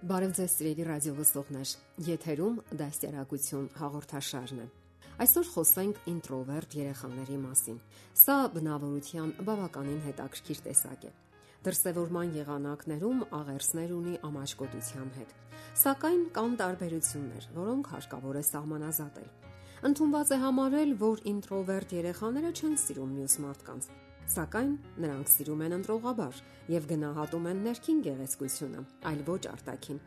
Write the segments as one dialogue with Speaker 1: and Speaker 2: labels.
Speaker 1: Բարև ձեզ սիրելի ռադիո լսողներ։ Եթերում դաստիարակություն հաղորդաշարն է։ Այսօր խոսենք ինտրովերտ երեխաների մասին։ Սա բնավորության բավականին հետաքրքիր տեսակ է։ Դրսևորման եղանակներում աղերսներ ունի ամաչկոտության հետ։ Սակայն կան տարբերություններ, որոնք հարկավոր է սահմանազատել։ Ընթումված է համարել, որ ինտրովերտ երեխաները չեն սիրում մյուս մարդկանց, Սակայն նրանք սիրում են ընտրողաբար եւ գնահատում են ներքին գեղեցկությունը, այլ ոչ արտաքին։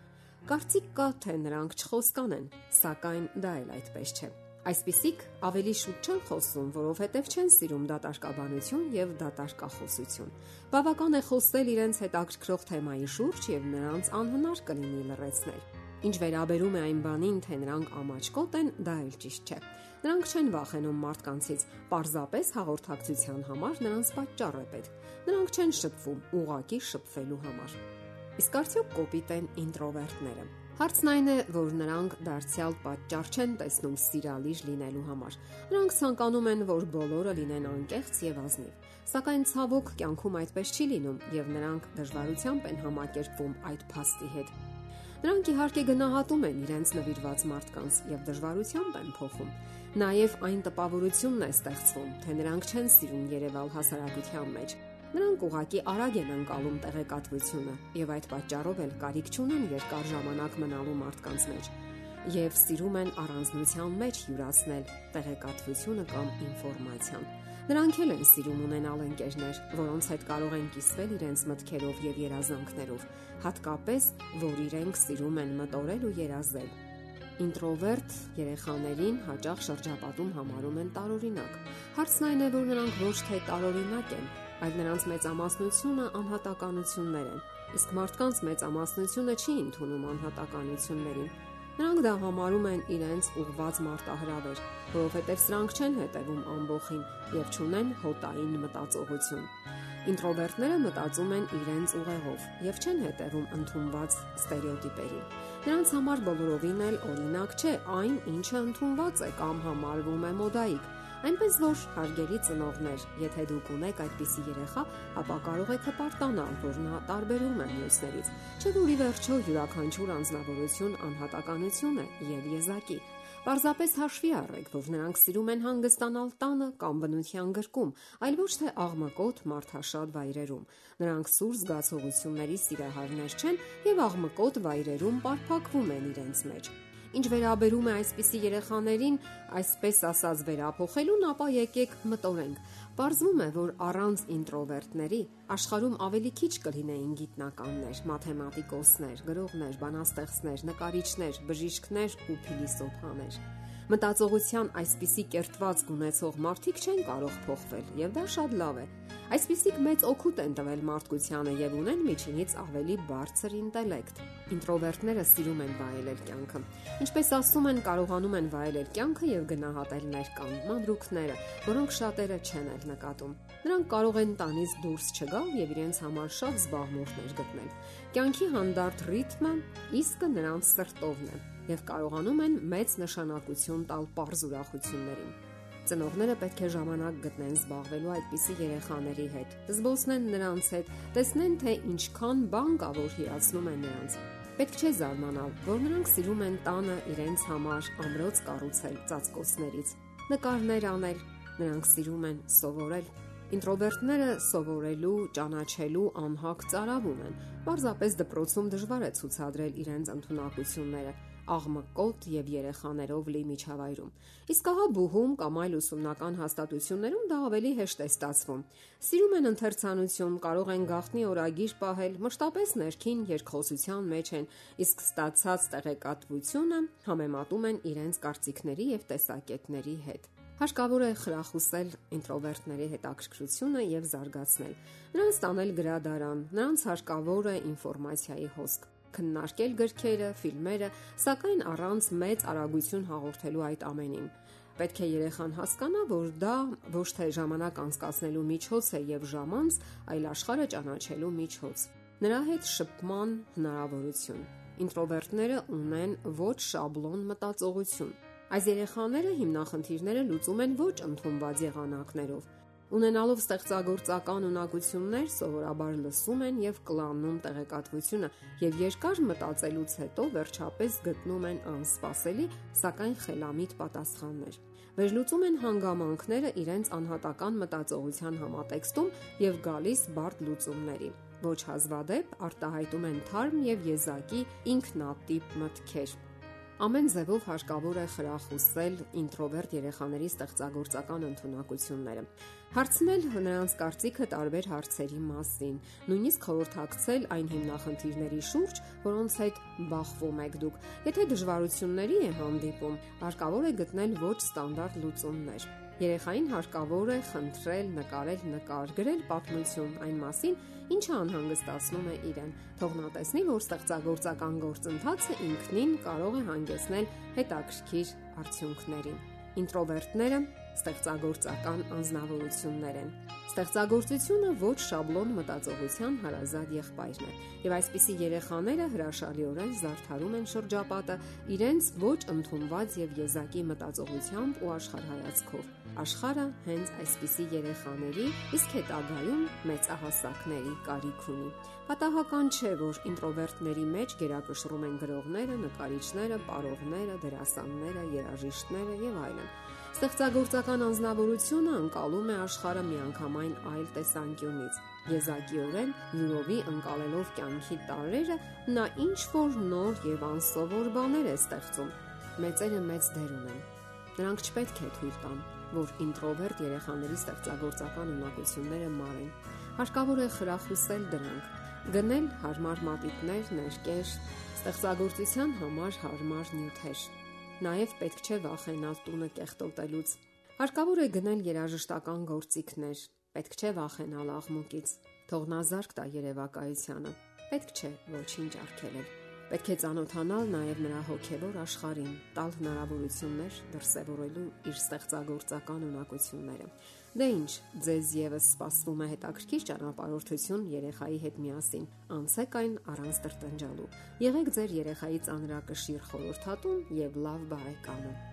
Speaker 1: Կարծիք կա, թե նրանք չխոսկանեն, սակայն դա էլ այդպես չէ։ Այսպիսիք ավելի շուտ չեն խոսում, որովհետև չեն սիրում դատարկաբանություն եւ դատարկախոսություն։ Բավական է խոսել իրենց հետաքրքրող թեմայի շուրջ եւ նրանց անհնար կլինի լրացնել։ Ինչ վերաբերում է այն բանին, թե նրանք ամաչկոտ են, դա էլ ճիշտ չէ։ Նրանք չեն վախենում մարդկանցից, պարզապես հաղորդակցության համար նրանց պատճառ է պետք։ Նրանք չեն շփվում ուղակի շփվելու համար։ Իսկ արդյոք կոպիտ են ինտրովերտները։ Հարցն այն է, որ նրանք դարձյալ պատճառ չեն տեսնում սիրալիր լինելու համար։ Նրանք ցանկանում են, որ բոլորը լինեն անկեղծ եւ ազնիվ։ Սակայն ցավոք կյանքում այդպես չի լինում եւ նրանք դժվարությամբ են համակերպվում այդ փաստի հետ։ Նրանք իհարկե գնահատում են իրենց նվիրված մարդկանց եւ դժվարությամբ են փոխում։ Նաեւ այն տպավորությունն է ստեղծվում, թե նրանք չեն սիրում Երևալ հասարակության մեջ։ Նրանք ուղակի արագ են անցալում տեղեկատվությունը եւ այդ պատճառով էլ կարիք չունեն երկար ժամանակ մնալու մարդկանց մեջ եւ սիրում են առանձնության մեջ յուրացնել տեղեկատվությունը կամ ինֆորմացիան։ Նրանք էլ են սիրում ունենալ ընկերներ, որոնց հետ կարող են կիսվել իրենց մտքերով եւ երազանքներով, հատկապես, որ իրենք սիրում են մտորել ու երազել։ Ինտրովերտ երեխաներին հաճախ շրջապատում համարում են տարօրինակ։ Հարցն այն է, որ նրանք ոչ թե տարօրինակ են, այլ նրանց մեծամասնությունը անհատականություններ են։ Իսկ մարդկանց մեծամասնությունը չի ընդունում անհատականություններին Նրանք դա համարում են իրենց ուղված մարտահրավեր, որովհետև սրանք չեն հետևում ամբողին եւ չունեն հոտային մտածողություն։ Ինտրովերտները մտածում են իրենց ուղեղով եւ չեն հետևում ընդունված ստերեոտիպերին։ Նրանց համար բոլորովին էլ օրինակ չէ այն, ինչը ընդունված է կամ համարվում է մոդայիկ Այնպես որ հարգելի ծնողներ, եթե դուք ունեք այդպիսի երեխա, ապա կարող եք հպարտանալ, որ նա տարբերում է մյուսներից։ Չէ՞ որ ի վերջո յուրաքանչյուր անznավորություն անհատականություն է եւ եզակի։ Պարզապես հաշվի առեք, որ նրանք սիրում են հանգստանալ տանը կամ բնության գրկում, այլ ոչ թե աղմկոտ մարդաշատ վայրերում։ Նրանք սուր զգացողությունների սիրահարներ չեն եւ աղմկոտ վայրերում պարփակվում են իրենց մեջ։ Ինչ վերաբերում է այսպիսի երեխաներին, այսպես ասած վերափոխելուն, ապա եկեք մտորենք։ Պարզվում է, որ առանց ինտրովերտների աշխարհում ավելի քիչ կլինեին գիտնականներ, մաթեմատիկոսներ, գրողներ, բանաստեղծներ, նկարիչներ, բժիշկներ ու փիլիսոփաներ։ Մտածողության այսպիսի կերտված գունեցող մարդիկ չեն կարող փոխվել, եւ դա շատ լավ է։ Այսպիսիք մեծ օգուտ են տվել մարդկությանը եւ ունեն միջինից ավելի բարձր ինտելեկտ։ Ինտրովերտները սիրում են վայելել կյանքը։ Ինչպես ասում են, կարողանում են վայելել կյանքը եւ գնահատել ներկան, մանրուքները, որոնք շատերը չեն էլ նկատում։ Նրանք կարող են տանից դուրս չգալ եւ իրենց համար շատ զբաղմունքներ գտնել։ Կյանքի հանդարտ ռիթմը իսկը նրանց սրտովն է եւ կարողանում են մեծ նշանակություն տալ པարզ ուրախություններին։ Ծնողները պետք է ժամանակ գտնեն զբաղվելու այդպիսի երեխաների հետ։ Զբոսնեն նրանց հետ, տեսնեն թե ինչքան բան կա, որ հիացնում է նրանց։ Պետք չէ զարմանալ, որ նրանք սիրում են տանը իրենց համար ամրոց կառուցել ծածկոցներից, նկարներ անել, նրանք սիրում են սովորել Ինտրովերտները սովորելու, ճանաչելու անհակ ծարավ ունեն։ Պարզապես դպրոցում դժվար է ցուցադրել իրենց ընտունակությունները, աղմկոտ եւ երեխաներով լի միջավայրում։ Իսկ ահա բուհում կամ այլ ուսումնական հաստատություններում դա ավելի հեշտ է ստացվում։ Սիրում են ընթերցանություն, կարող են գաղտնի օրագիր պահել, մշտապես ներքին երկխոսության մեջ են, իսկ ստացած տեղեկատվությունը համեմատում են իրենց կարծիքների եւ տեսակետների հետ։ Հարկավոր է խրախուսել ինտրովերտների հետաքրքրությունը եւ զարգացնել։ Նրանց տանել գրադարան, նրանց հարկավոր է ինֆորմացիայի հոսք։ քննարկել գրքերը, ֆիլմերը, սակայն առանց մեծ արագություն հաղորդելու այդ ամենին։ Պետք է երեխան հասկանա, որ դա ոչ թե ժամանակ անցկացնելու միջոց է եւ ժամանց, այլ աշխարհը ճանաչելու միջոց։ Նրա հետ շփման հնարավորություն։ Ինտրովերտները ունեն ոչ շաբլոն մտածողություն։ Այս երեխաները հիմնախնդիրները լուծում են ոչ ընդունված եղանակներով, Ունենալով ստեղծագործական ունակություններ, սովորաբար լսում են եւ կլանում տեղեկատվությունը եւ երկար մտածելուց հետո վերջապես գտնում են անսպասելի, սակայն խելամիտ պատասխաններ։ Վերլուծում են հանգամանքները իրենց անհատական մտածողության համատեքստում եւ գալիս բարդ լուծումների։ Ոչ հազվադեպ արտահայտում են թարմ եւ եզակի ինքնատիպ մտքեր Ամեն ձևով հարկավոր է խրախուսել ինտրովերտ երեխաների ստեղծագործական ընտունակությունները։ Հարցնել նրանց կարծիքը տարբեր հարցերի մասին, նույնիսկ խորհրդակցել այն հիմնախնդիրների շուրջ, որոնց հետ բախվում եք դուք։ Եթե դժվարությունների է հանդիպում, հարկավոր է գտնել ոչ ստանդարտ լուծումներ։ Երեխային հարկավոր է խնդրել, նկարել, նկար, գրել պատմություն այն մասին, ինչը անհանգստացնում է իրեն։ Թող նա տեսնի, որ ստեղծագործական գործընթացը ինքնին կարող է հանգեցնել հետաքրքիր արդյունքների։ Ինտրովերտները ստեղծագործական անznավորություններ են։ Ստեղծագործությունը ոչ շաբլոն մտածողության հարազատ եղբայրն է, եւ այսպիսի երեխաները հրաշալիորեն զարդարում են շրջապատը իրենց ոչ ընդունված եւ եզակի մտածողությամբ ու աշխարհայացքով։ Աշխարհը հենց այսպիսի երեխաների, իսկ հետագայում մեծահասակների կարիք ունի։ Պատահական չէ, որ ինտրովերտների մեջ գերակշռում են գրողները, նկարիչները, պարողները, դերասանները, երաժիշտները եւ այլն։ Ստեղծագործական անznավորությունը անցալում է աշխարհը միանգամայն այլ տեսանկյունից։ Եզակիորեն յուրովի անցալելով կյանքի տարերը, նա ինչ որ նոր եւ անսովոր բաներ է ստեղծում։ Մեծերը մեծ դեր ունեն։ Նրանք չպետք է թույլ տան, որ ինտրովերտ երեխաների ստեղծագործական ունակությունները մարեն։ Հարկավոր է խրախուսել դրանք, գնել հարմար մատիտներ, ներկեր, ստեղծագործության համար հարմար նյութեր։ Նաև պետք չէ վախենալ տունը կեղտոտելուց։ Հարկավոր է գնել երաժշտական գործիքներ, պետք չէ վախենալ աղմուկից։ Թող նա զարգ տա երևակայությանը։ Պետք չէ ոչինչ արգելել։ Պետք է ճանոթանալ նաև նրա հոգևոր աշխարհին, տալ հնարավորություններ դրսևորելու իր ստեղծագործական ունակությունները։ Դե ինչ, ձեզ եւս սպասվում է հետաքրքիր ճանապարհորդություն երեխայի հետ միասին։ Անցեք այն առանց տրտնջալու։ Եղեք ձեր երեխայի ծանրակշիռ խորհրդատուն եւ լավ բարեկամը։